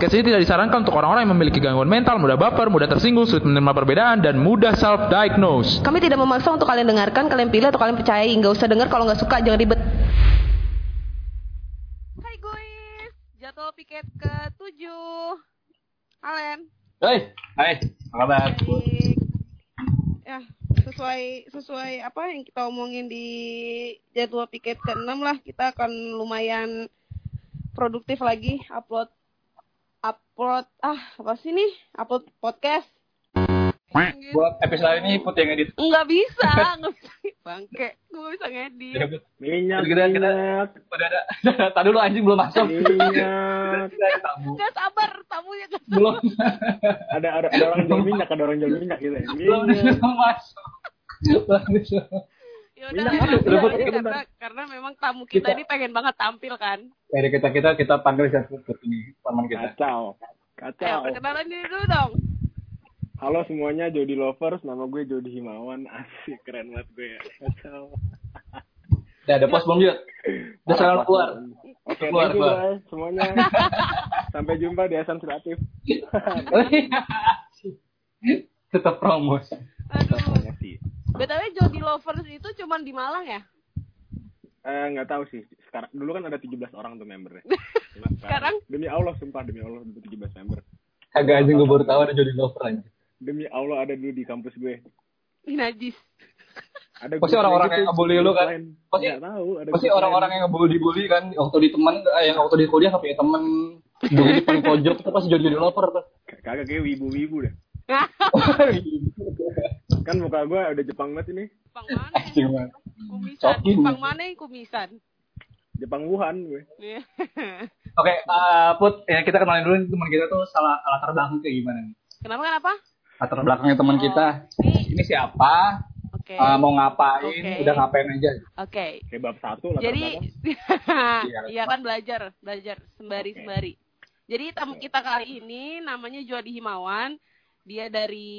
podcast ini tidak disarankan untuk orang-orang yang memiliki gangguan mental, mudah baper, mudah tersinggung, sulit menerima perbedaan, dan mudah self-diagnose. Kami tidak memaksa untuk kalian dengarkan, kalian pilih atau kalian percayai. Nggak usah dengar kalau nggak suka, jangan ribet. Hai guys, jadwal piket ke 7 Alen. Hai, hai, apa kabar? Baik. Ya, sesuai sesuai apa yang kita omongin di jadwal piket ke-6 lah, kita akan lumayan produktif lagi upload upload ah apa sih nih? Upload podcast. Gitu. Buat episode ini Put yang edit. Nggak bisa, nggak bisa. Bangke, gue bisa ngedit. Ya. Minyak, Kita kita minyak, udah ada. Tadi dulu anjing belum masuk. minyak. Kita ada tamu. Gak sabar, tamunya gak sabar. Belum ada, ada, ada orang jual minyak, ada orang jual minyak gitu ya. belum masuk. Belum masuk. Ya udah, apa? udah, ini kita- karena, karena memang tamu kita, Kita- ini pengen banget tampil kan. Dari kita kita kita panggil siapa ini teman kita. Kacau, Ayo, kacau. perkenalan diri dulu dong. Halo semuanya, Jody Lovers. Nama gue Jody Himawan. Asik, keren banget gue ya. Kacau. Udah ada pos belum Jut? Udah sekarang keluar. Oke, Keluar, thank you keluar. guys semuanya. Sampai jumpa di Asan Kreatif. Tetap promo. Aduh. BTW Jody Lovers itu cuman di Malang ya? Eh, nggak tahu sih. Sekarang dulu kan ada 17 orang tuh membernya. Cuma Sekarang? demi Allah sumpah demi Allah ada 17 member. Agak anjing gue baru tahu ada Jody Lover anjing. Demi Allah ada dulu di kampus gue. Ih, najis. Ada Pasti orang-orang yang ngebully lu kan? lain. Pasti- Nggak tahu. Ada Pasti orang-orang yang ngebully-bully kan waktu di teman eh, yang waktu di kuliah punya teman dulu di paling pojok itu pasti Jody Lover tuh. kagak kayak wibu-wibu deh. Kan muka gue udah Jepang banget ini. Jepang mana? Banget. Kumisan. Cokin. Jepang mana yang kumisan? Jepang Wuhan gue. Iya. Oke, eh, Put, ya kita kenalin dulu teman kita tuh salah latar belakang kayak gimana nih? kenapa kenapa? Latar belakangnya teman Oh, kita. Ini, Ini siapa? oke. Eh, mau ngapain? Oke. Udah ngapain aja? Oke. Kayak bab satu lah. Jadi Iya, iya kan belajar, belajar sembari sembari. Jadi tamu kita kali ini namanya Jody Himawan. Dia dari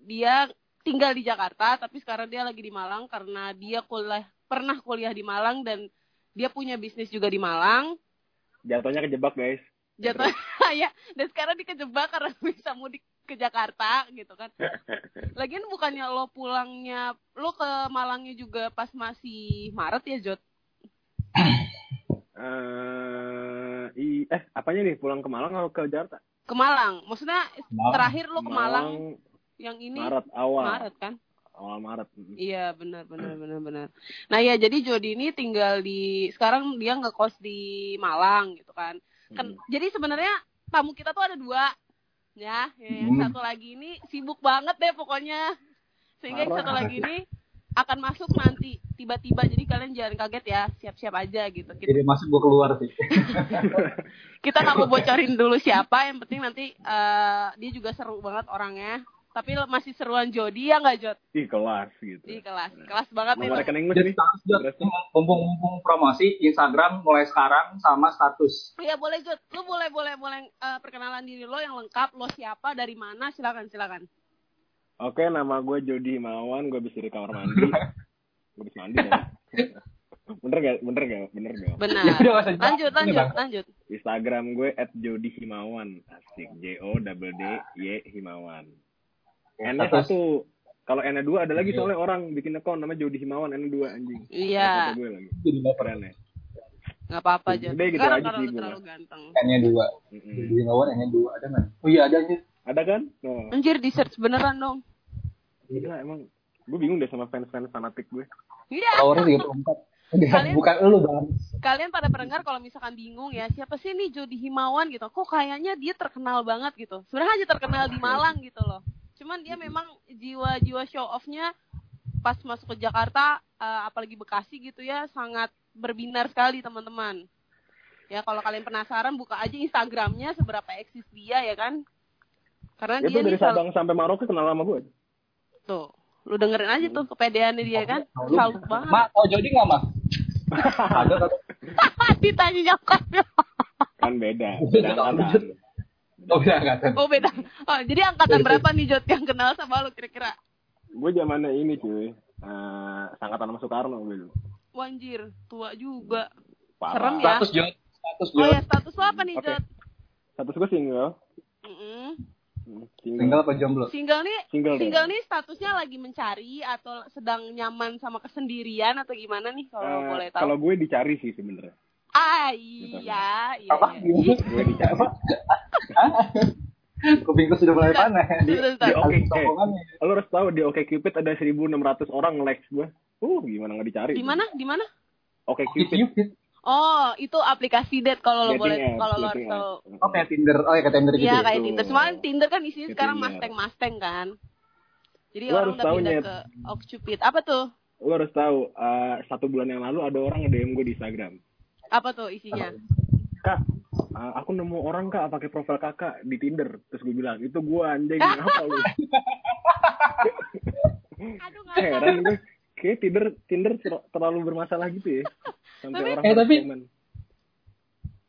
dia tinggal di Jakarta tapi sekarang dia lagi di Malang karena dia kuliah pernah kuliah di Malang dan dia punya bisnis juga di Malang. Jatuhnya kejebak guys. Jatuh ya dan sekarang dia kejebak karena bisa mudik ke Jakarta gitu kan. Lagian bukannya lo pulangnya lo ke Malangnya juga pas masih Maret ya Jod? Eh, i- eh apanya nih pulang ke Malang atau ke Jakarta? Ke Malang. Maksudnya Malang. terakhir lo ke Malang yang ini Maret awal. Maret kan? Awal Maret. Iya benar benar benar benar. Nah ya jadi Jody ini tinggal di sekarang dia ngekos di Malang gitu kan. Kan jadi sebenarnya tamu kita tuh ada dua ya. Yang Hmm. satu lagi ini sibuk banget deh pokoknya. Sehingga yang Parah. satu lagi ini akan masuk nanti tiba-tiba jadi kalian jangan kaget ya siap-siap aja gitu kita, Jadi masuk gue keluar sih. kita nggak mau bocorin dulu siapa yang penting nanti eh, dia juga seru banget orangnya tapi masih seruan Jody ya nggak Jod Ih kelas gitu. di kelas kelas banget nih rekening Jadi status Jod, mumpung-mumpung promosi Instagram mulai sekarang sama status. Iya boleh Jod, lu boleh boleh boleh eh, perkenalan diri lo yang lengkap, lo siapa, dari mana, silakan silakan. Oke, nama gue Jody Himawan, gue habis dari kamar mandi. gue habis mandi dong. bener gak? Bener gak? Bener gak? Benar. Ya lanjut lanjut lanjut. Instagram gue at Jody Himawan. Asik. J O double D Y Himawan. N-nya satu. Kalau N-nya dua ada lagi soalnya orang bikin account namanya Jody Himawan N-nya dua anjing. Iya, gue. Jadi lover. Keren ya. nggak apa-apa. Udah gitu aja karena sih gua. terlalu ganteng. N-nya dua. Jadi lawan N-nya dua ada nggak? Oh iya ada nih. Ada kan? No. Anjir di search beneran dong. Gila emang. Gue bingung deh sama fans-fans fanatik gue. Iya. Puluh empat. Kalian- Bukan lu bang. Kalian pada pendengar kalau misalkan bingung ya siapa sih nih Jody Himawan gitu. Kok kayaknya dia terkenal banget gitu. Sebenarnya aja terkenal di Malang gitu loh. Cuman dia memang jiwa-jiwa show off-nya pas masuk ke Jakarta eh, apalagi Bekasi gitu ya sangat berbinar sekali teman-teman. Ya kalau kalian penasaran buka aja Instagramnya seberapa eksis dia ya kan. Karena Itu dia dari selalu- Sabang sampai Maroko kenal sama gue. tuh. Lu dengerin aja tuh kepedeannya dia kan. Salut banget. Mak, tau Jody nggak mak? ada? Ditanya nyokapnya. Kan beda. Beda. Oh, bisa angkatan. Oh beda. Oh, jadi angkatan berapa nih Jod yang kenal sama lu kira-kira? Gue zamannya ini cuy. Eh, sangkatan sama Soekarno dulu. Wanjir, tua juga. Parah. Serem ya. Status Jod. Status Oh Jod. ya, status lo apa nih, Oke. Jod? Status gue single. Mm-mm. Hmm, Single apa jomblo? Single nih, Single single nih statusnya lagi mencari atau sedang nyaman sama kesendirian atau gimana nih kalau Eh, boleh tahu? Kalau gue dicari sih sebenarnya. Ah iya, iya. Apa? iya. Gue dicari. Kupingku sudah mulai panas. Di, di. Oke, eh, Sokongannya. lo harus tahu di Oke Cupid ada 1.600 orang nge-likes gue. Uh, gimana nggak dicari? Di mana? Di mana? Oke Cupid. Cupid. Cupid. Oh, itu aplikasi date kalau lo boleh kalau lo harus tahu. Oh kayak Tinder. Oh ya kayak Tinder gitu. Iya ya? kayak. Tinder. Semuanya Tinder kan isinya sekarang Tinder. masteng-masteng kan. Jadi Lo orang udah pindah ke Okcupid. Apa tuh? Lo harus tahu, eh, satu bulan yang lalu ada orang nge-DM gue di Instagram. Apa tuh isinya? Kak, eh, aku nemu orang kak pakai profil kakak di Tinder. Terus gue bilang, itu gue anjing, apa lu? Aduh Heran gue. Kayak Tinder, Tinder ter- terlalu bermasalah gitu ya. Sampai Tapi- orang Eh, tapi- komen.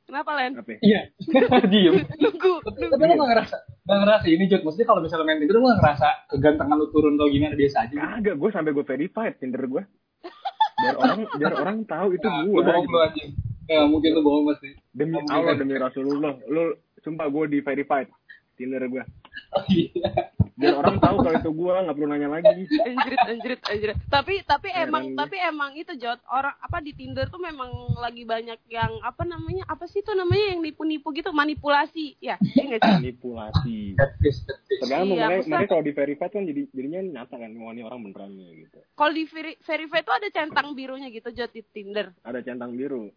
Kenapa Len? Ya? Iya. Diem. Nunggu, Tapi lu gak ngerasa, gak ngerasa ini Jod. Maksudnya kalau misalnya main Tinder lu gak ngerasa kegantengan lu turun atau gimana biasa aja. Kagak, gue sampai gue verified Tinder gue. Biar orang biar orang tahu itu Nah, gue. Lu bohong lu anjing. Ya mungkin lu bohong pasti. Demi Allah, demi Rasulullah. Lu sumpah gue di verified Tinder gue. Oh iya. Biar orang tahu kalau itu gue nggak perlu nanya lagi. Anjrit, anjrit, anjrit. Tapi tapi emang tapi emang itu Jod orang apa di Tinder tuh memang lagi banyak yang apa namanya apa sih tuh namanya yang nipu-nipu gitu manipulasi ya iya? Manipulasi. Tergantung Iya, maksudnya- makanya kalau di verified kan jadi jadinya nyata kan wah ini orang benerannya gitu. Kalau di veri- verify tuh ada centang birunya gitu Jod di Tinder. Ada centang biru.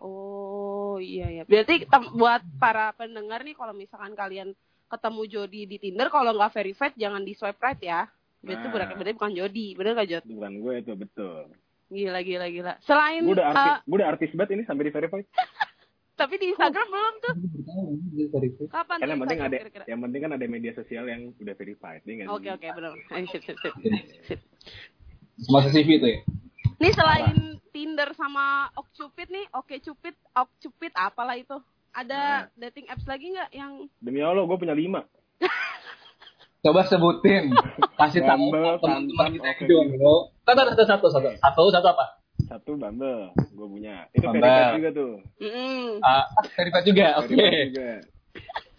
Oh iya ya. Berarti buat para pendengar nih kalau misalkan kalian ketemu Jody di Tinder kalau nggak verified jangan di swipe right ya. Berarti Nah. berarti, berarti bukan Jody, bener gak Jod? Bukan gue itu betul. Gila gila gila. Selain Gue udah uh, artis, gue udah artis banget ini sampai di verified. tapi di Instagram belum tuh. Kapan Kan tuh yang penting ada, yang penting kan ada media sosial yang udah verified. Iya? Oke oke benar. Ayo, sip sip sip. sip. Masa CV itu ya? Nih selain Tinder sama Okcupid nih, Oke Cupid, Okcupid apalah itu? Ada dating apps lagi nggak yang Demi Allah, gue punya lima. Coba sebutin. Kasih tahu Bumble, teman-teman Tantan, kita yang jomblo. Satu, satu, satu, satu. Satu, satu apa? Satu Bumble, gue punya. Itu Bumble. verified juga tuh. Mm-mm. Ah, verified juga. Oke.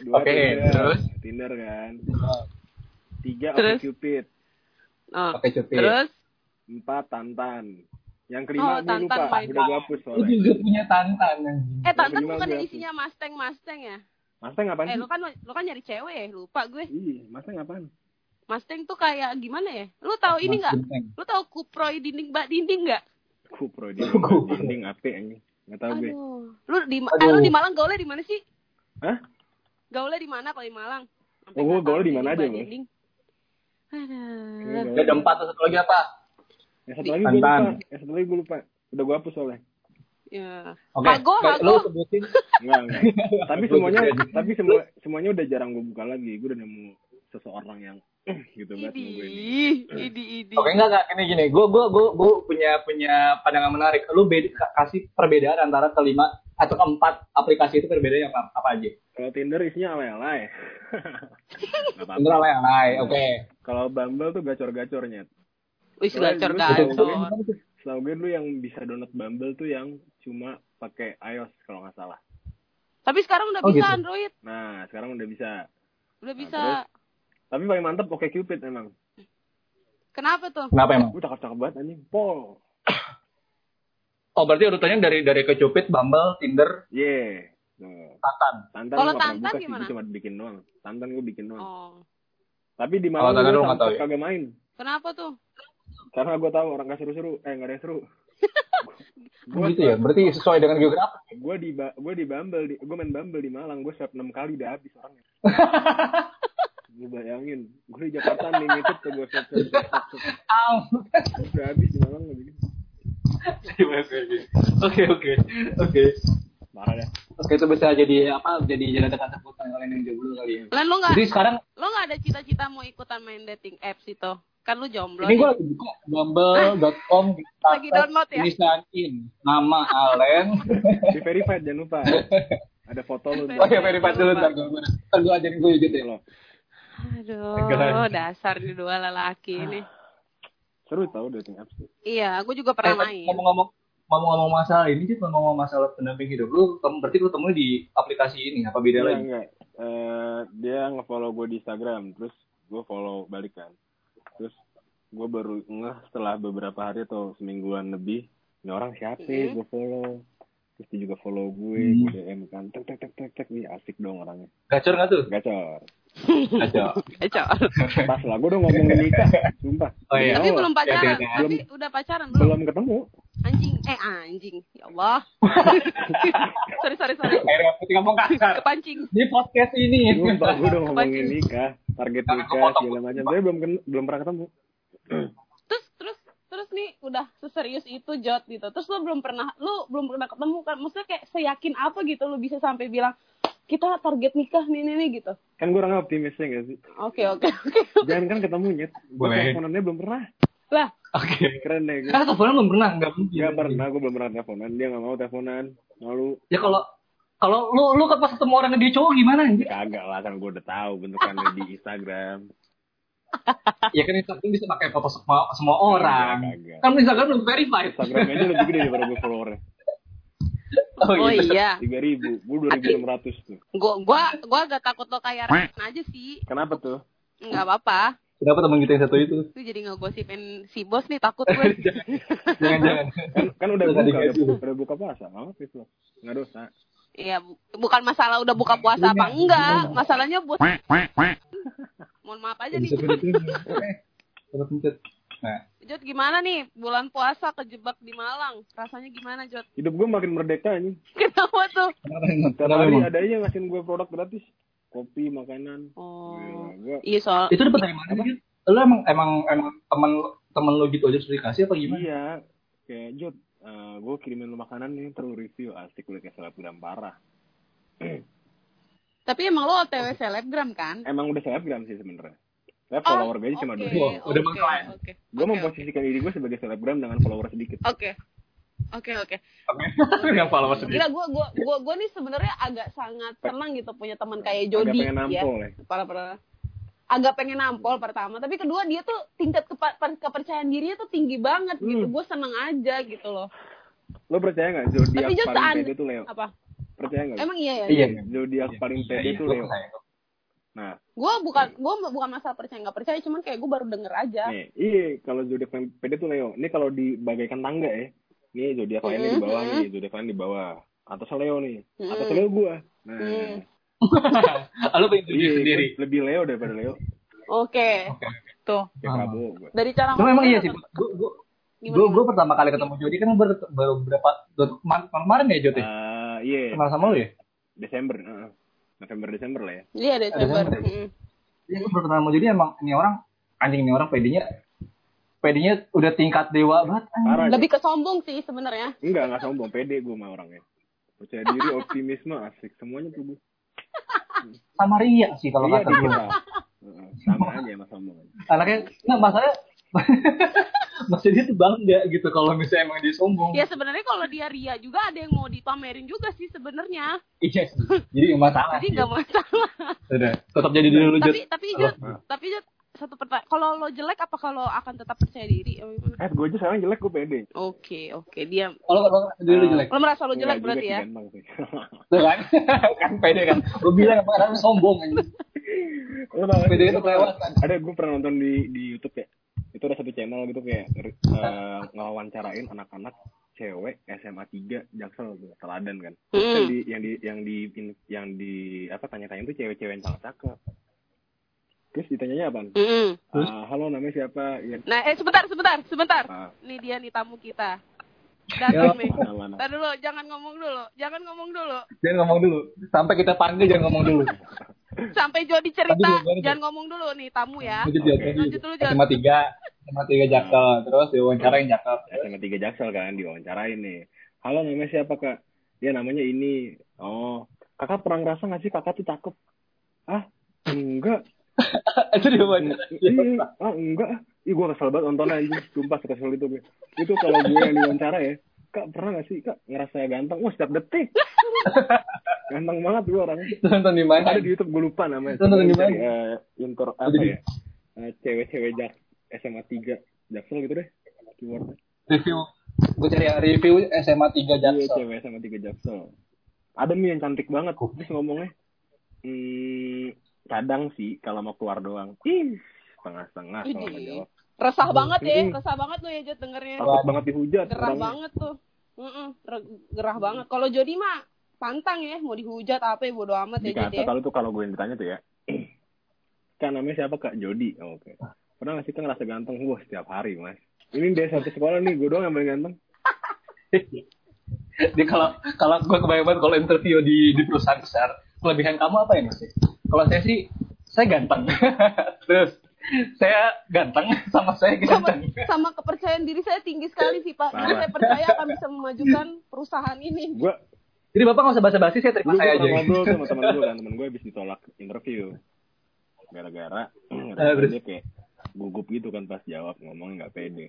Dua Oke, Tinder, terus? Tinder kan. Tiga? Oke Cupid. Oh. Oke, cuti. Terus Empat Tantan. Yang Oh, kelima gue Tantan lupa, main udah gue hapus soalnya. juga punya tantan. eh Tantan bukan apa? isinya Mustang Mustang ya? Mustang apaan Eh lu kan lu kan nyari cewek ya, lupa gue. Ih, Mustang apaan? Mustang tuh kayak gimana ya? Lu tahu ini Mas nggak? Genteng. Lu tahu kuproy dinding bak dinding nggak? Kupro di Kupro. dinding ape anjing. Enggak tahu gue. Aduh. Lu di eh, lu di Malang gaulnya di mana sih? Hah? Gaulnya di mana kalau di Malang? Sampai Oh, gaulnya di mana dinding aja, bak dinding. Gaul. Gak ada empat atau satu lagi apa? Yang satu lagi gue lupa. Yang satu lagi gue lupa. Udah gue hapus soalnya. Ya. Oke. Hago, Hago. Lu sebutin. Enggak, enggak. tapi semuanya tapi semua semuanya udah jarang gue buka lagi. Gue udah nemu seseorang yang gitu banget Idi, sama gue ini. idi, idi. Oke enggak enggak ini gini, gue gue gue gue punya punya pandangan menarik. Lu beda, kasih perbedaan antara kelima atau keempat aplikasi itu perbedaannya apa, apa aja? Kalau Tinder isinya alay-alay. Yang lain. Oke. Kalau Bumble tuh gacor-gacornya. Wis Soalnya gacor gacor. setahu gue- dulu yang bisa download Bumble tuh yang cuma pakai iOS kalau nggak salah. Tapi sekarang udah Oh, bisa gitu. Android. Nah, sekarang udah bisa. Udah Nah, bisa. terus? Tapi paling mantep Oke Cupid emang. Kenapa tuh? Kenapa emang? Gue cakep-cakep banget anjing. Pol. Oh berarti urutannya dari dari kecupit, Bumble, Tinder, Yeah. Tuh. Tantan. Tantan Kalau Tantan buka sih, gimana? gue cuma bikin doang. Tantan gue bikin doang. Oh. Tapi di Kalau Malang Tantan lu gue sampai ya? kagak main. Kenapa tuh? Karena gue tahu orang gak seru-seru. Eh, gak ada yang seru. Oh, gitu ya. Berarti sesuai dengan geografi. Gue di ba- gue di Bumble, di, gue main Bumble di Malang, gue swipe 6 kali udah habis orangnya. gue bayangin, gue di Jakarta nih ngikut tuh gue. Au. udah habis di Malang lagi. Oke oke oke. Parah dah. Oke itu bisa jadi apa? Jadi jadi kata sebutan kalian yang jomblo kali ya. Lan lo nggak Jadi sekarang lo nggak ada cita-cita mau ikutan main dating apps itu? Kan lu jomblo. ini gue lagi buka bumble.com Lagi download ya? Ini sign in. Nama Alen. Di verified jangan lupa. Ada foto lu. Oh, Oh ya verified dulu ntar gue. Ntar gue ajarin gue juga deh. lo. Aduh, dasar nih dua lelaki ini. Seru tau dating apps. tuh. Iya, aku juga pernah Eh, main. Ngomong-ngomong ngomong-ngomong masalah ini sih ngomong masalah pendamping hidup lu tem- berarti lu temuin di aplikasi ini apa beda Iya, lagi enggak. Eh, dia nge-follow gue di Instagram, terus gue follow balik kan. Terus gue baru ngeh setelah beberapa hari atau semingguan lebih, ini orang siapa Mhm. gue follow. Terus dia juga follow gue, Hmm. gue DM kan, tek tek tek tek tek, nih asik dong orangnya. gacor nggak tuh Gacor. gacor Kacau. Pas lah, gue udah ngomongin nikah, sumpah. Oh, iya. Tapi belum pacaran, ya, ya. tapi udah pacaran belum? Belum ketemu. Anjing, eh anjing. Ya Allah. sorry, sorry, sorry. akhirnya putih ngomong kasar Kepancing. di podcast ini Sumpah, gue udah ngomongin nikah, target nikah, segala macam. Tapi belum belum pernah ketemu. Terus, terus, terus nih udah seserius itu Jot gitu. Terus lu belum pernah, lu belum pernah ketemu kan? Maksudnya kayak seyakin apa gitu lu bisa sampai bilang kita target nikah nih nih, nih gitu. Kan gue orangnya optimis ya gak sih? Oke, oke, oke. Jangan kan ketemu nyet. Gue Boleh. teleponannya belum pernah. Lah, oke Keren deh. Gue. karena teleponan belum pernah nggak mungkin Gak pernah, gue belum pernah teleponan. Dia gak mau teleponan. Lalu, ya kalau kalau lu lu kan pas ketemu orang dia cowok gimana anjir kagak lah kan gue udah tahu bentukannya di Instagram. ya kan Instagram bisa pakai foto semua semua orang Kagak. kan Instagram belum verified Instagram aja lebih gede daripada gue followernya. oh iya. Tiga ribu, gue dua ribu enam ratus tuh. Gua, gua, gua agak takut lo kayak Ren aja sih. Kenapa tuh? Nggak apa-apa. kenapa teman kita yang satu itu Lu jadi ngegosipin si bos nih takut gue. jangan jangan Kan, kan udah buka, udah, udah buka puasa. Apa sih lo? Nggak dosa. Iya, bu- bukan masalah udah buka puasa apa enggak. Masalahnya buat mohon maaf aja nih. Pencet. nah Jot gimana nih bulan puasa kejebak di Malang? Rasanya gimana Jot? Hidup gue makin merdeka nih. Kenapa tuh? Hari emang ada aja yang ngasihin gue produk gratis. Kopi, makanan. Oh. gue Iya soal itu dapat dari mana sih lu emang emang emang teman teman lu gitu aja sudah dikasih apa gimana Iya, kayak Jod, gue kirimin lu makanan nih, terus review asik lu kayak selebgram parah. Tapi emang lo OTW selebgram kan? Emang udah selebgram sih sebenarnya. Saya Oh, follower gue aja cuma oke, dua. Wah, udah oke, mengklaim. Oke. Gue oke, memposisikan diri gue sebagai selebgram dengan follower sedikit. Oke. Oke, oke. yang follower sedikit Gila gua gua gua gua nih sebenarnya agak sangat senang gitu punya teman kayak Agak Jody pengen ya. nampol ya. Para para agak pengen nampol pertama, tapi kedua dia tuh tingkat kepa- per- kepercayaan dirinya tuh tinggi banget gitu. Hmm. Gue seneng aja gitu loh. Lo percaya nggak zodiak paling seand- pede tuh Leo? Apa? Percaya nggak? Emang iya ya? iya Zodiak paling pede tuh gua Leo. Nah, Gue bukan gua bukan masalah percaya nggak percaya, cuman kayak gue baru denger aja. nih, iya kalau zodiak paling pede tuh Leo. Ini kalau dibagaikan tangga ya. Ini zodiak lainnya di bawah Mhm. nih, zodiak lain di bawah. Atas Leo nih. Atas Mhm. Leo gua. Nah, Hmm. lu pengen diri iya, sendiri gua lebih Leo daripada Leo. Oke. Tuh. Kayak Ah. Prabowo gua. Dari cara Cuma emang iya ngomongnya sih gua, gimana? gua pertama kali ketemu Jody kan baru baru berapa kemarin, kemarin ya Jody Ah, iya, kenal sama lu ya Desember. heeh. November Desember lah ya. Iya Desember. Mm. Iya, gue baru kenal sama Jody emang ini orang anjing ini orang pedenya pedenya udah tingkat dewa banget. anjing. Parah. Lebih ke sombong sih sebenarnya. Enggak, enggak sombong, pede gua sama orangnya. Percaya diri, optimisme, asik. Semuanya tuh gua. Sama Ria sih kalau Iya, kata gue. Heeh, Sama aja sama sombong. Anaknya, nah masalahnya Mas Jody tuh bangga gitu kalau misalnya emang dia sombong. Ya sebenarnya kalau dia ria juga ada yang mau dipamerin juga sih sebenarnya. Iya sih. Jadi nggak masalah. Jadi nggak masalah. Udah, tetap jadi diri lu Jod. tapi tapi Jod, tapi Jod, satu pertanyaan. Kalau lo jelek apa kalau akan tetap percaya diri? Eh, gue aja sekarang jelek, gue pede. Oke oke dia. Kalau kalau diri lu jelek. Lo merasa lo jelek berarti ya? sih. Tuh kan? kan pede kan. Lu bilang emang orang sombong anjing. Lo tau Pede gak itu kelewatan. Ada gue pernah nonton di di YouTube ya. Itu ada satu channel gitu kayak eh, ngewawancarain anak-anak cewek SMA 3 Jaksel tuh, teladan kan. Yang Hmm. di yang di yang di yang di apa tanya-tanya tuh cewek-cewek yang sangat cakep. Terus ditanyanya apa? Mm-mm. Terus? Ah, halo namanya siapa? Ya, Nah eh sebentar sebentar sebentar. ah, Nih dia nih tamu kita. Ya, Datang nih. mana mana. Tadi dulu, jangan ngomong dulu, jangan ngomong dulu. Jangan ngomong dulu. Sampai kita panggil jangan ngomong dulu. Sampai Jody cerita, lanjut. jangan ngomong dulu nih tamu ya. Lanjut Jod. Oke. Lanjut dulu. SMA tiga, SMA tiga Jaksel. Terus diwawancarain Jaksel. SMA 3 Jaksel kan diwawancarain nih. Halo namanya siapa kak? Ya namanya ini. Oh, kakak pernah ngerasa nggak sih kakak tuh cakep? Ah, enggak. Itu diwawancara. Iya, ah enggak. ah. Ih, gue kesel banget nontonnya anjing. Sumpah kesel itu gue. Itu kalau gue yang diwawancara ya. Kak, pernah gak sih, Kak, ngerasa ganteng? Wah, setiap detik. Ganteng banget gue orangnya. Nonton di mana? Ada di YouTube gue lupa namanya. Nonton di mana? eh, intro apa ya? Eh, cewek-cewek jak SMA 3 Jaksel gitu deh. Keywordnya. Review. Gue cari review SMA 3 Iya, Jaksel. cewek SMA 3 Jaksel. Ada nih yang cantik banget. Terus ngomongnya, hmm, kadang sih kalau mau keluar doang. Ih, setengah-setengah kalau nggak Idih. jawab. Resah banget ya, Mm. resah banget lu ya Jod dengernya. Takut banget dihujat. Gerah orangnya. banget tuh. Mm-mm, re- gerah banget. Kalau Jody mah pantang ya, mau dihujat apa ya bodo amat ya Jod Dikata ya. kalau tuh kalau gue yang ditanya tuh ya. kan namanya siapa Kak Jody? Oh, Oke. Pernah nggak sih kan ngerasa ganteng? Wah setiap hari mas. Ini dia satu sekolah nih, gue doang yang paling ganteng. Jadi kalau kalau gue kebayang banget kalau interview di di perusahaan besar, kelebihan kamu apa ya sih? Kalau saya sih saya ganteng. Terus saya ganteng sama saya Sama, ganteng. sama kepercayaan diri saya tinggi sekali sih Pak. Jadi saya percaya akan bisa memajukan perusahaan ini. Gue Jadi bapak nggak usah basa-basi, saya terima saya aja. ngobrol sama temen gue kan, temen gue habis ditolak interview. Gara-gara terus? dia kayak gugup gitu kan pas jawab ngomongnya nggak pede.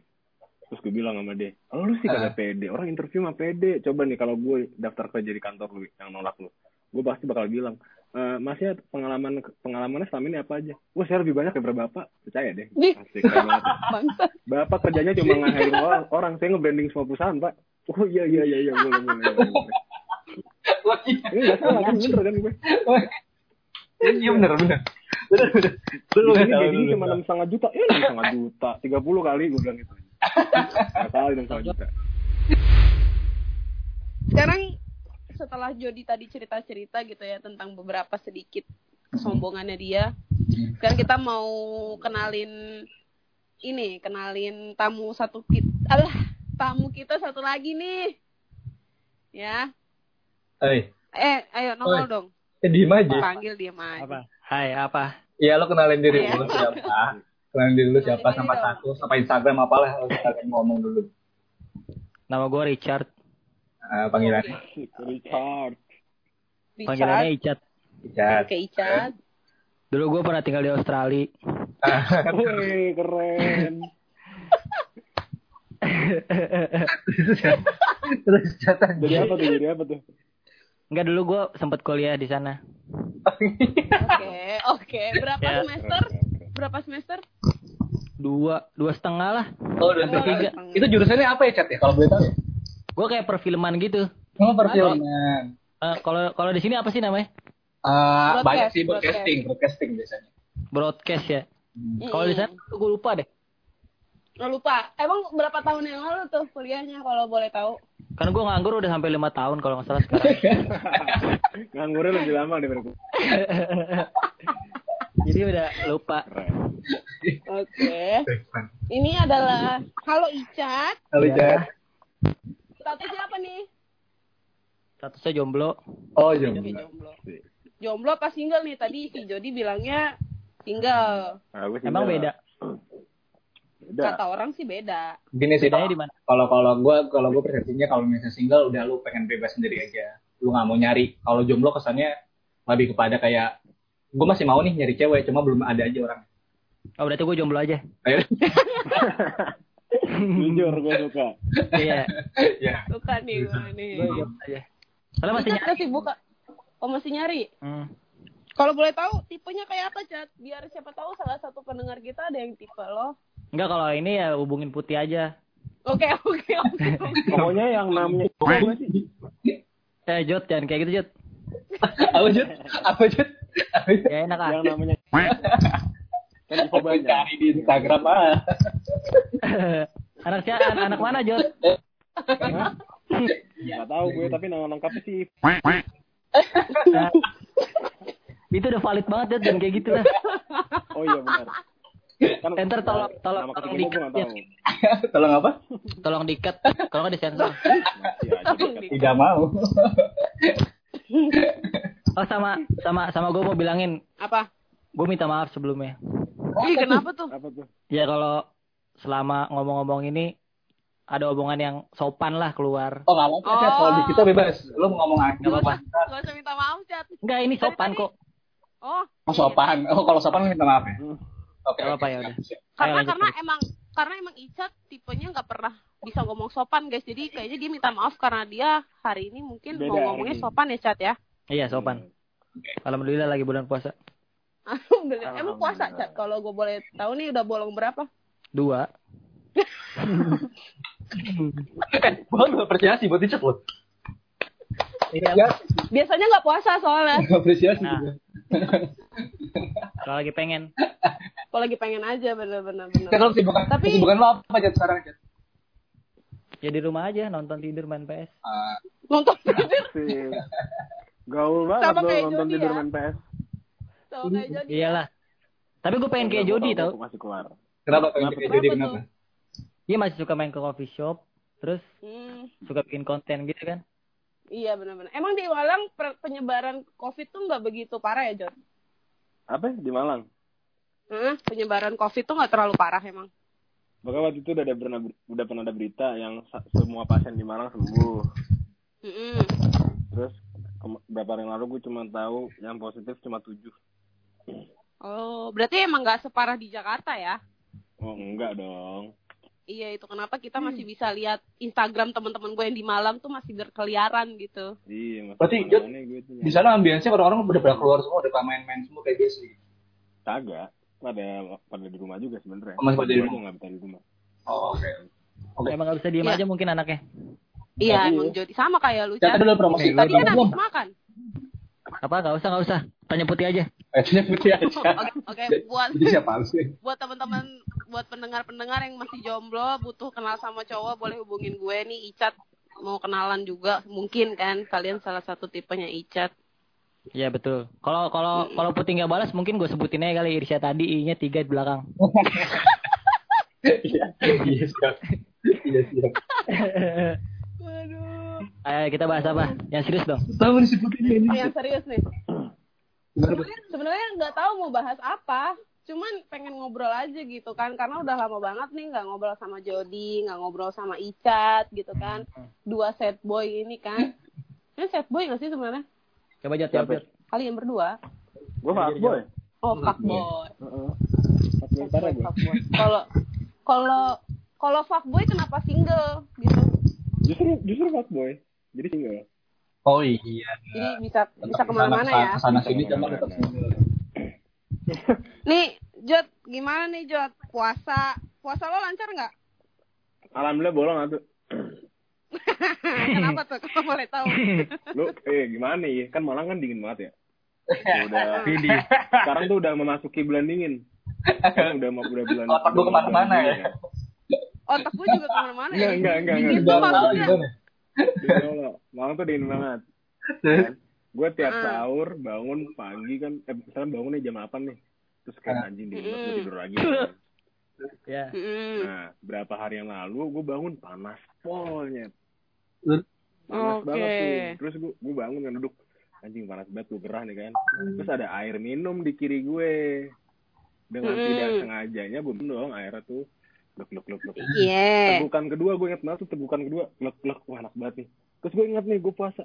Terus gue bilang sama dia, oh, lu sih kagak pede, orang interview mah pede. Coba nih kalau gue daftar kerja di kantor lu yang nolak lu, gue pasti bakal bilang, e, masnya pengalaman pengalamannya selama ini apa aja? Wah saya lebih banyak daripada bapak, percaya deh. Asik. Bapak kerjanya cuma nge-hiring orang, orang saya nge-branding semua perusahaan pak. Oh iya iya iya iya boleh boleh. boleh. Ini nggak salah kan bener kan gue. Iya bener bener. Bener bener. Lu Di nggak sini tahu, gajinya cuma enam setengah juta, eh enam setengah juta, tiga puluh kali gue bilang gitu. Nggak kali enam setengah juta. Sekarang setelah Jody tadi cerita-cerita gitu ya tentang beberapa sedikit kesombongannya dia. Sekarang kita mau kenalin ini, kenalin tamu satu kita. Alah, tamu kita satu lagi nih. Ya. tahu. Eh, Eh, ayo nongol Oi. dong. eh, diem aja. Panggil dia aja. Apa? Hai, apa? Iya lo kenalin diri dulu siapa. Kenalin diri dulu siapa Kenalin sama diri status sama Instagram apalah kita ngomong dulu. Nama gue Richard. Eh, panggilannya. Richard. Panggilannya. Icat. Icat. Oke, Icat. Dulu gue pernah tinggal di Australia. Wih keren. Terus catatan. Jadi apa tuh? Jadi apa tuh? Enggak dulu gue sempat kuliah di sana. Oke, oke. Berapa Ya. semester? Berapa semester? Dua, dua setengah lah. Oh, Hampir tiga. tiga. Itu jurusannya apa ya, Cat ya? Kalau boleh tahu ya? Gue kayak perfilman gitu. Oh, perfilman. Eh, Kalau kalau di sini apa sih namanya? Eh, Broadcast, banyak sih broadcast. broadcasting, broadcasting biasanya. Broadcast ya. Kalau di sana gue lupa deh. Nggak lupa. Emang berapa tahun yang lalu tuh kuliahnya kalau boleh tahu? Kan gue nganggur udah sampai lima tahun kalau nggak salah sekarang. Nganggurnya lebih lama daripada gue. Jadi udah lupa. Oke. Ini adalah Halo Icat. Halo, Ya. Statusnya apa nih? Statusnya jomblo. Oh, jomblo. jomblo. Jomblo apa single nih? Tadi si Jody bilangnya single. Nah, sih Emang beda. Beda. Kata orang sih beda. Gini sih, Bedanya di mana? kalau kalau gue kalau gue persepsinya kalau misalnya single udah lu pengen bebas sendiri aja lu nggak mau nyari kalau jomblo kesannya lebih kepada kayak gue masih mau nih nyari cewek cuma belum ada aja orang Oh berarti gue jomblo aja. Jujur gue suka. Iya. ya Suka nih gue nih. Gue jomblo aja. Soalnya masih nyari. masih buka. Oh masih nyari. Hmm. Kalau boleh tahu tipenya kayak apa, Cat? Biar siapa tahu salah satu pendengar kita ada yang tipe lo. Enggak kalau ini ya hubungin putih aja. Oke, oke, oke. Pokoknya yang namanya sih? Eh Jod jangan kayak gitu Jod. apa jut apa Jut? Ya enak ah. Yang namanya kan info Aku banyak. cari di Instagram ah anak siapa? Anak, anak mana Jod? Hah? Gak tahu gue tapi nama lengkapnya sih. Itu udah valid banget Jod dan kayak gitu lah. Oh iya benar. Kan Enter tolong tolong nama tolong dikat nggak Jod. tahu. tolong apa Tolong dikat. Kalau nggak disensor. Tidak mau Oh sama sama sama gue mau bilangin. Apa? Gue minta maaf sebelumnya. Ih, kenapa tuh? Apa tuh? Ya kalau selama ngomong-ngomong ini ada omongan yang sopan lah keluar. oh nggak apa-apa Cat. kalau di kita bebas lu mau ngomong apa Nggak apa-apa. Gak usah minta maaf, Cat. Enggak ini sopan kok. Oh, oh sopan oh kalau sopan minta maaf ya Hmm. oke apa-apa, oke. ya udah. Karena lanjut, karena emang karena emang Icat tipenya nggak pernah bisa ngomong sopan guys jadi kayaknya dia minta maaf karena dia hari ini mungkin Beda mau ngomongnya ini. sopan ya Cat ya Iya, sopan. Alhamdulillah lagi bulan puasa. Alhamdulillah. Emang puasa, Cat? Kalau gue boleh tahu nih udah bolong berapa? Dua. Eh, gue apresiasi buat loh. Iya. Ya, Biasanya nggak puasa soalnya. apresiasi Nah. juga. Kalau lagi pengen. Kalau lagi pengen aja bener-bener. Kan bener. lo kesibukan, Tapi- kesibukan lo apa Cat sekarang Cat? Ya di rumah aja nonton tidur main PS. Ah, Nonton Sih. Gaul banget Sama lo kayak nonton tidur ya. main PS. Sama kayak jadi. Iyalah. Tapi gue pengen kayak Jody tau. Masih keluar. kenapa pengen kayak jadi Kenapa? Dia masih suka main ke coffee shop. Terus Hmm, suka bikin konten gitu kan. iya benar-benar. Emang di Malang penyebaran COVID tuh nggak begitu parah ya, John? Apa? Di Malang. Hah? Penyebaran COVID tuh nggak terlalu parah emang. Makanya waktu itu udah ada pernah udah pernah ada berita yang semua pasien di Malang sembuh. Mm-mm. Terus ke- berapa hari lalu gue cuma tahu yang positif cuma tujuh. Oh, berarti emang nggak separah di Jakarta ya? Oh enggak dong. Iya itu kenapa kita masih bisa lihat Instagram teman-teman gue yang di Malang tuh masih berkeliaran gitu. Iya, masih Berarti, Jod, Di sana ambiensnya orang-orang udah pada keluar semua, udah pada main-main semua kayak biasa gitu. kagak. Pada pada di rumah juga sebenarnya. Oh, masih pada di Gue rumah. nggak betah di rumah. Oh, oke. Oke. Emang gak bisa diem Iya. aja mungkin anaknya. Iya Tapi- emang Jody sama kayak lu. Cat Cat. dulu promosi. Tadi kan belum. habis makan. Apa gak usah gak usah. Tanya putih aja. Eh, punya putih aja. Oke, oke, buat Jadi siapa sih? buat teman-teman buat pendengar-pendengar yang masih jomblo butuh kenal sama cowok boleh hubungin gue nih Icat mau kenalan juga mungkin kan kalian salah satu tipenya Icat Iya betul. Kalau kalau kalau putih nggak balas mungkin gue sebutin aja kali Irsya tadi I-nya tiga di belakang. Iya, iya siap. Iya siap. Ayo kita bahas apa? Yang serius dong. Tahu ini. yang serius nih sebenarnya nggak tahu mau bahas apa cuman pengen ngobrol aja gitu kan karena udah lama banget nih nggak ngobrol sama Jody nggak ngobrol sama Icat gitu kan dua set boy ini kan ini set boy nggak sih sebenarnya Coba jawab Siapa? jawab. kalian berdua Gue oh fuckboy Heeh. Fuckboy parah gue. Fuckboy. Kalau kalau kalau fuckboy kenapa single gitu? Justru justru fuckboy. Jadi single. Oh iya. Jadi bisa bisa ke mana-mana ya. Ke sana sini cuma tetap single. Nih, Jod, gimana nih Jod? Puasa puasa lo lancar nggak? Alhamdulillah bolong atuh. Kenapa tuh? Kalau boleh tahu. Lu eh gimana nih? Kan Malang kan dingin banget ya. udah sekarang tuh udah memasuki bulan dingin. Sekarang udah mau udah bulan. Otak gua ke mana-mana ya. dingin Otak gue juga ke mana-mana Enggak, ya. enggak, enggak, Dingin enggak. tuh Gimana? maksudnya. Gimana? Dingin Allah. Malang tuh dingin banget. Kan? Gue tiap Ah. sahur bangun pagi kan, eh misalnya bangunnya jam 8 nih. Terus kayak Ah. anjing dingin banget gue tidur lagi. kan. Ya. Mm-mm. Nah, berapa hari yang lalu gue bangun panas polnya. Panas Oke. banget tuh. Terus gue gue bangun kan duduk anjing panas banget gue gerah nih kan. Terus ada air minum di kiri gue. Dengan Mm. tidak sengajanya gue minum dong airnya tuh. Gluk gluk gluk gluk. Iya. Tegukan kedua gue inget banget tuh tegukan kedua. Gluk gluk wah enak banget nih. Terus gue inget nih gue puasa.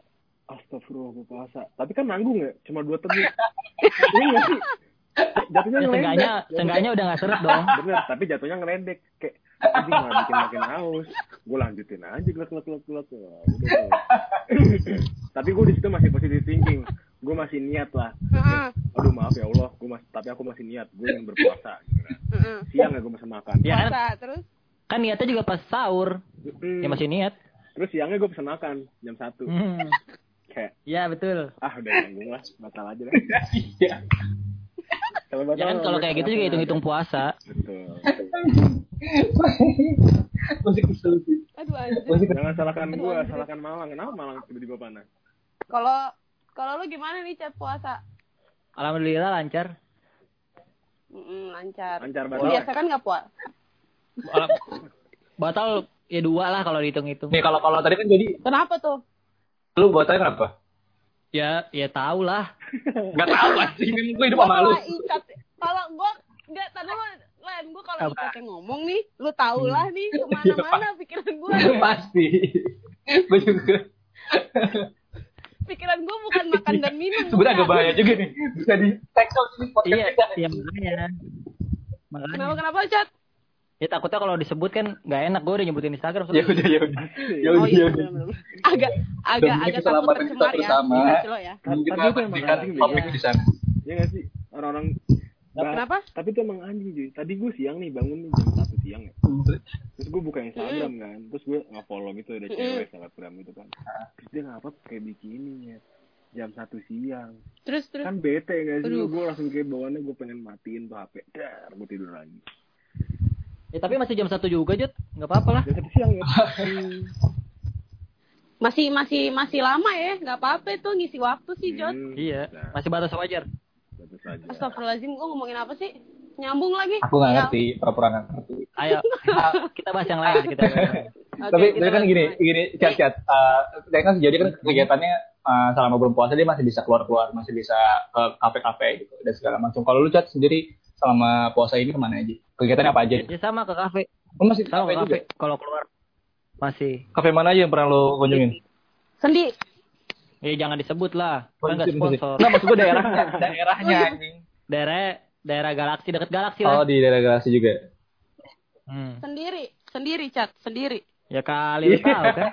Astagfirullah gue puasa. Tapi kan nanggung ya, cuma dua teguk. Iya nggak sih? Jatuhnya Ya, ngeledek. seenggaknya, seenggaknya udah gak seret dong. Bener, tapi jatuhnya ngeledek. Kayak, anjing malah bikin makin haus. Gue lanjutin aja, glek, glek, glek, glek. Wah, udah tapi gue di situ masih positive thinking. Gue masih niat lah. Heeh. Aduh maaf ya Allah, gue masih, tapi aku masih niat. Gue ingin berpuasa. Gitu kan. Heeh. Siang ya gue masih makan. Ya kan, Puasa terus kan niatnya juga pas sahur. Hmm. Ya masih niat. Terus siangnya gue pesan makan jam satu. Hmm. Kayak, Ya betul. ah udah nanggung lah, batal aja lah. Iya. Kalau batal, Ya kan kalau kayak gitu juga hitung-hitung puasa. Betul. Masih kesel sih. aduh kesel. Jangan salahkan gue, salahkan Malang. Kenapa Malang tiba-tiba panas? Kalau kalau lu gimana nih cat puasa? Alhamdulillah lancar. Mm, lancar. Lancar banget. biasa kan nggak puasa? Al- Batal ya dua lah kalau dihitung-hitung. Nih kalau kalau tadi kan jadi Kenapa tuh? lu buat tanya kenapa? Ya, ya tau lah. Gak tahu sih, kan gue hidup sama lu. Kalau gua nggak tadi lu Len, gua kalau icat yang ngomong nih, lu tau lah nih ke mana-mana pikiran gua. Pasti. Gue juga. Pikiran gua bukan makan dan minum. Sebenarnya agak bahaya juga nih. Bisa di tackle sini podcast Iya, kita iya makanya. Makanya. Kenapa kenapa cat? Ya takutnya kalau disebut kan nggak enak gue udah nyebutin Instagram. Ya udah ya udah. Ya Oh udah iya, ya udah. agak agak agak takut kita tercemar ya. bersama. Iya ya. Kita Tapi itu emang pentingkan anjing, topik iya. di sana. Ya nggak sih orang-orang Bah, Kenapa? tapi itu emang anjing cuy tadi gue siang nih bangun nih jam satu siang ya terus gue buka Instagram kan terus gue nge-follow gitu ada cewek selebgram gitu kan terus dia ngapa pakai bikini ya jam satu siang Terus terus. kan bete gak sih gue langsung kayak bawaannya gue pengen matiin tuh HP dar gue tidur lagi Ya tapi masih jam satu juga Jut. Nggak apa-apa lah. jam satu siang ya Masih masih masih lama ya, nggak apa-apa itu ngisi waktu sih, Jod. Hmm, Iya. nah, Masih batas wajar. Bagus aja Astagfirullahaladzim, gue ngomongin apa sih? Nyambung lagi. Aku nggak Ya. ngerti, pura-pura nggak ngerti. Ayo kita bahas yang lain. Kita bahas yang lain. Oke, tapi kita tapi kan gini, lagi. gini, chat chat. Uh, kan jadi kan kegiatannya uh, selama belum puasa dia masih bisa keluar-keluar, masih bisa ke kafe-kafe gitu dan segala macam. Kalau lu chat sendiri selama puasa ini ke mana aja? Kegiatannya apa aja? Ya sama ke kafe. Lu masih ke Sama kafe ke juga? kafe. Kalau keluar masih. Kafe mana aja yang pernah lu kunjungin? Sendi. Ya jangan disebut lah. Oh, Kan nggak maksud- maksud- sponsor. Nggak, maksud gue daerahnya, daerahnya anjing. Daerah daerah galaksi deket galaksi Oh, lah. di daerah galaksi juga. Hmm. Sendiri, sendiri chat, sendiri. Ya kali lu tahu kan.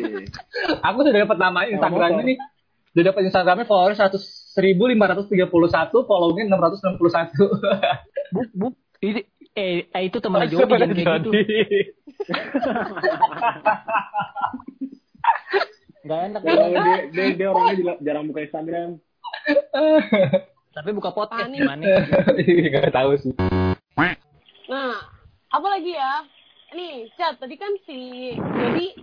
Aku sudah dapat nama Instagramnya nih. Sudah dapat Instagramnya follower 100 1531, followingnya 661. Buk buk. Ini eh, eh, itu teman Jody yang kayak gitu. Gak enak. Oh, dia, dia, dia orangnya jarang buka Instagram Tapi buka podcast gimana? Gak tahu sih. Nah, apa lagi ya? Nih, chat tadi kan si jadi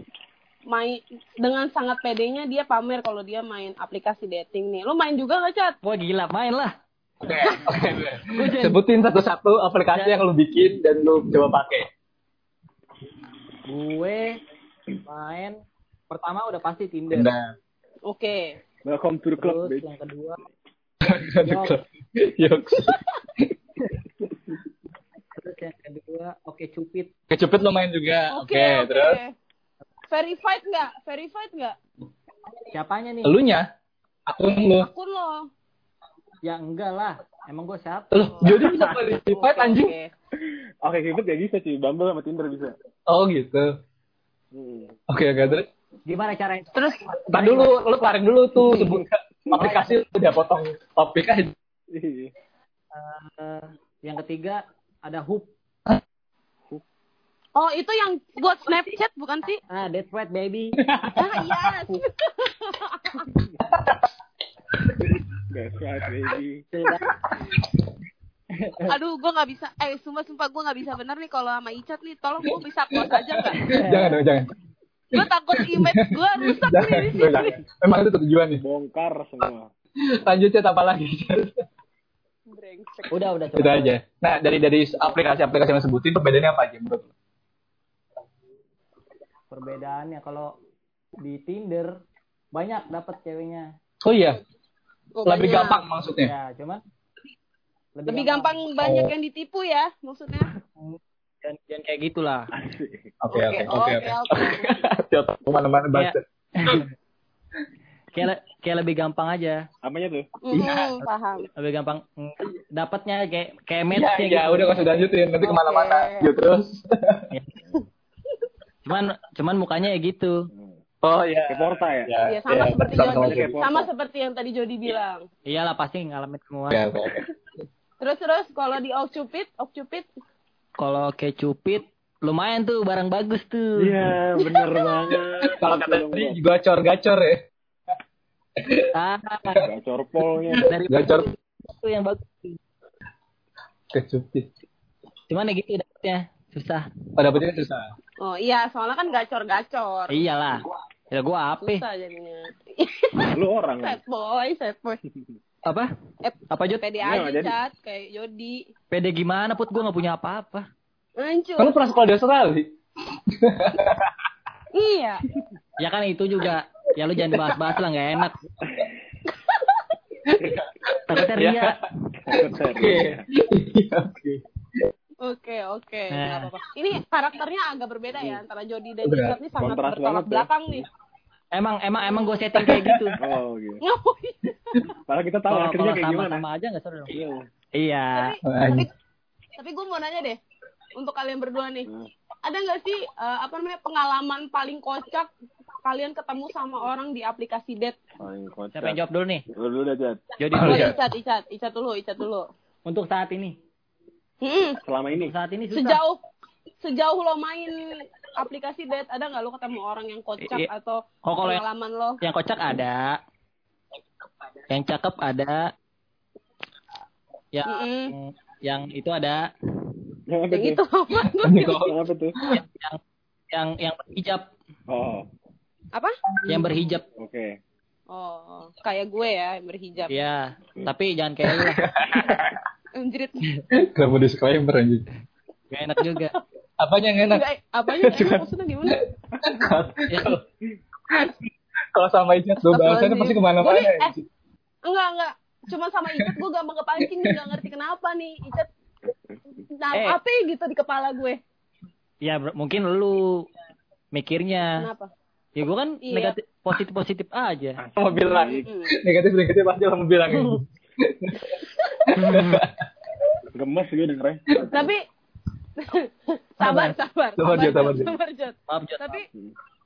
main dengan sangat pedenya dia pamer kalau dia main aplikasi dating nih. Lu main juga nggak chat? Wah gila, main lah. Oke, oke. Sebutin satu-satu aplikasi yang lu bikin dan lu coba pakai. Gue main pertama udah pasti Tinder. Nah, Oke. welcome to the club Terus bitch. yang kedua Yoks. terus yang kedua oke cupid. Kecupit lo main juga. Oke, Oke, oke. terus Verified nggak? Verified nggak? Siapanya nih? elunya akun lu. Akun lo. Ya enggak lah. Emang gue siapa? Loh, jadi bisa verified Oke, anjing. oke. Oke, Cupid gak bisa cuy. Bumble sama Tinder bisa. Oh gitu. Hmm. Oke, oke, terus Gimana caranya? Terus Ntar dulu, lu kelarin dulu tuh sebut aplikasi udah potong topik aja. Iya. Eh, yang ketiga ada hoop. Oh, itu yang buat Snapchat bukan sih? Ah, that's right baby. Ah, yes. That's right, baby. Aduh, gue nggak bisa. Eh, sumpah sumpah gue nggak bisa bener nih kalau sama Icat nih. Tolong gue bisa close aja nggak? jangan dong, jangan. Gue takut image gue rusak nih Jangan, di jangan. sini. Memang itu tujuan nih. Bongkar semua. Lanjut chat apa lagi? Brengsek. Udah, udah coba. Udah aja. Nah, dari dari aplikasi-aplikasi yang sebutin perbedaannya apa aja menurut? Perbedaannya kalau di Tinder banyak dapat ceweknya. Oh iya, Oh, lebih banyak. gampang maksudnya. Ya, cuman Lebih gampang banyak yang ditipu ya, maksudnya. Dan, dan kayak gitulah. Oke, oke, oke, oke, oke. oke. Siap, ke mana-mana Kayak, kayak, le- kayak lebih gampang aja. Apanya tuh? Mhm, paham. Lebih gampang dapatnya kayak kayak Iya, match iya, udah gak usah lanjutin. Nanti ke mana-mana. Oke. Yuk terus. Cuman cuman mukanya ya gitu. Oh iya. Kayak Porta ya? Ya, Iya, sama ya, seperti sama-sama Jody. kayak- Sama seperti yang tadi Jody bilang. Iyalah pasti ngalamin semua. Oke, oke, oke. Terus terus kalau di Okcupid, Okcupid Kalau kayak cupid lumayan tuh barang bagus tuh. Iya, bener banget. Kalau kata tadi gacor-gacor ya. Ah, Gacor polnya. dari Gacor itu yang bagus. kecupit. Cuman ya gitu dapetnya susah. Oh, dapetnya susah. Oh iya, soalnya kan gacor-gacor. Iyalah. Ya gua apa? Susah jadinya. Lu orang. Sad boy, sad boy. Apa? Eh, Apa Jod? pede Iya, aja, jadi. Cat. Kayak Jody. Pede gimana put gua nggak punya apa-apa. Hancur. Kamu pernah sekolah di Australia? Iya. Ya kan itu juga. Ya lu jangan bahas-bahas lah nggak enak. Takutnya ria. Iya. Oke. Iya, Oke. Oke, oke. Nah. Nggak apa-apa. Ini karakternya agak berbeda ya antara Jody dan. Icat nih sangat bertolak ya. belakang nih. Emang emang emang gue setting kayak gitu. Oh, gitu. Ngapain? Padahal kita tahu Kalau akhirnya kalau kayak gimana. sama-sama aja nggak seru dong. Iya. Iya. tapi, tapi, tapi gue mau nanya deh. untuk kalian berdua nih. Hmm. Ada nggak sih eh, apa namanya pengalaman paling kocak kalian ketemu sama orang di aplikasi date? Paling kocak. Siapa yang jawab dulu nih? Lu dulu dah, Jad. Jody Oh, dulu. Iya. Icat, Icat, Icat dulu, Icat dulu. Untuk saat ini. Hmm, Selama ini. Untuk saat ini susah. sejauh sejauh lo main aplikasi date ada nggak lo ketemu orang yang kocak Iya. atau Oh, kalau yang, pengalaman lo? yang kocak ada. Yang cakep ada. Yang Mm-mm. yang itu ada. Yang apa Yang itu apa? Yang apa tuh? Yang yang yang berhijab, Oh, apa? yang berhijab. oke. Oh, kayak gue ya yang berhijab. Iya, tapi jangan kayak lu. Anjrit. Kenapa disclaimer anjing? Gak enak juga. Apanya yang enak? Enggak, apanya enak maksudnya gimana? Ya, Kalau sama Ijat, gue bahasannya pasti ke mana-mana. Nih, eh, enggak, enggak. Cuma sama Icat gue gampang kepancing nih, gak ngerti kenapa nih. Icat, nah, Eh. apa ya gitu di kepala gue. ya bro, mungkin lu mikirnya. Kenapa? Ya gue kan Iya. negatif positif positif aja. Mau bilang Hmm. negatif negatif aja mau bilang. Gemes gue dengernya. Tapi, sabar, sabar. Sabar, Jod, sabar, Jod. sabar, Jod. Maaf Jod. Tapi,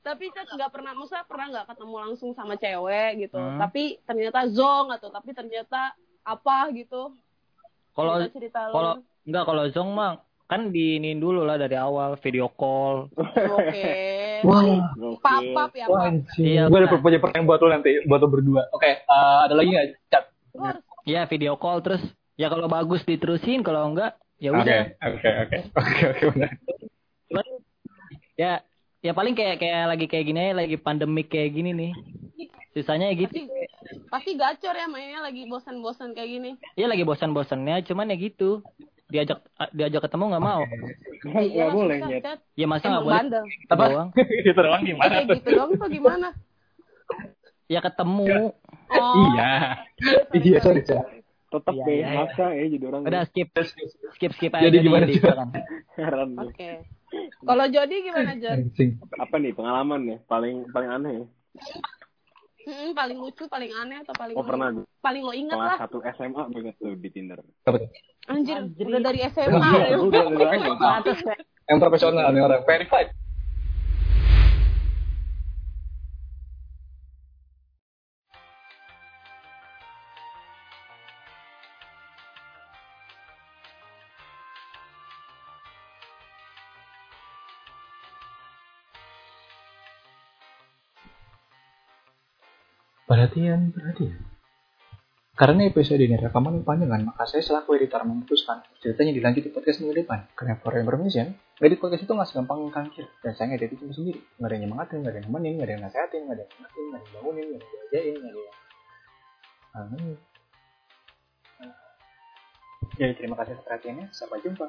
tapi Cat nggak pernah, maksudnya pernah nggak ketemu langsung sama cewek gitu. Hmm. Tapi ternyata zong atau tapi ternyata apa gitu. Kalau kalau enggak kalau Zong mah kan diinin dulu lah dari awal video call. Oke. Wah, Pap, pap ya, wah. Iya, gue ada punya pertanyaan buat lo nanti, buat lo berdua. Oke, eh, ada lagi nggak? Harus Iya video call terus ya kalau bagus diterusin kalau enggak ya Oke, udah. oke, oke, oke, oke, benar. Cuman ya ya paling kayak kayak lagi kayak gini aja, lagi pandemik kayak gini nih. Sisanya ya gitu. pasti pasti gacor ya mainnya lagi bosan-bosan kayak gini. Ya lagi bosan-bosannya cuman ya gitu. Diajak diajak ketemu nggak mau. Nggak boleh, susah, Nyet. Cat. Ya masa nggak boleh bandel. Apa? doang. Itu doang gimana tuh? gitu dong tuh gimana? Ya ketemu. Oh. Iya. Iya, sorry, Tetep Iya, deh, iya, iya. maksa ya jadi orang. Udah skip skip skip aja Jadi gimana, kan. Heran gue. Oke. Kalau Jody gimana Jod? Anjing. Apa nih pengalaman nih? Paling paling aneh ya? Hmm, paling lucu, paling aneh atau paling Oh pernah paling lo ingat lah. satu SMA banget tuh di Tinder. Tuh? Anjir, udah dari SMA. Anjir, ya. Udah, udah, udah. Kayak Yang profesional nih orang verified. Perhatian, perhatian. Karena episode ini rekaman panjangan, maka saya selaku editor memutuskan ceritanya dilanjut di podcast minggu depan. Karena for information, ngedit podcast itu nggak segampang kankir. Dan saya ngedit itu sendiri. Nggak ada yang nyemangatin, nggak ada yang nemenin, nggak ada yang nasehatin, nggak ada yang ngetin, nggak ada yang bangunin, nggak ada yang diajain, nggak ada yang... Jadi terima kasih atas perhatiannya. Sampai jumpa.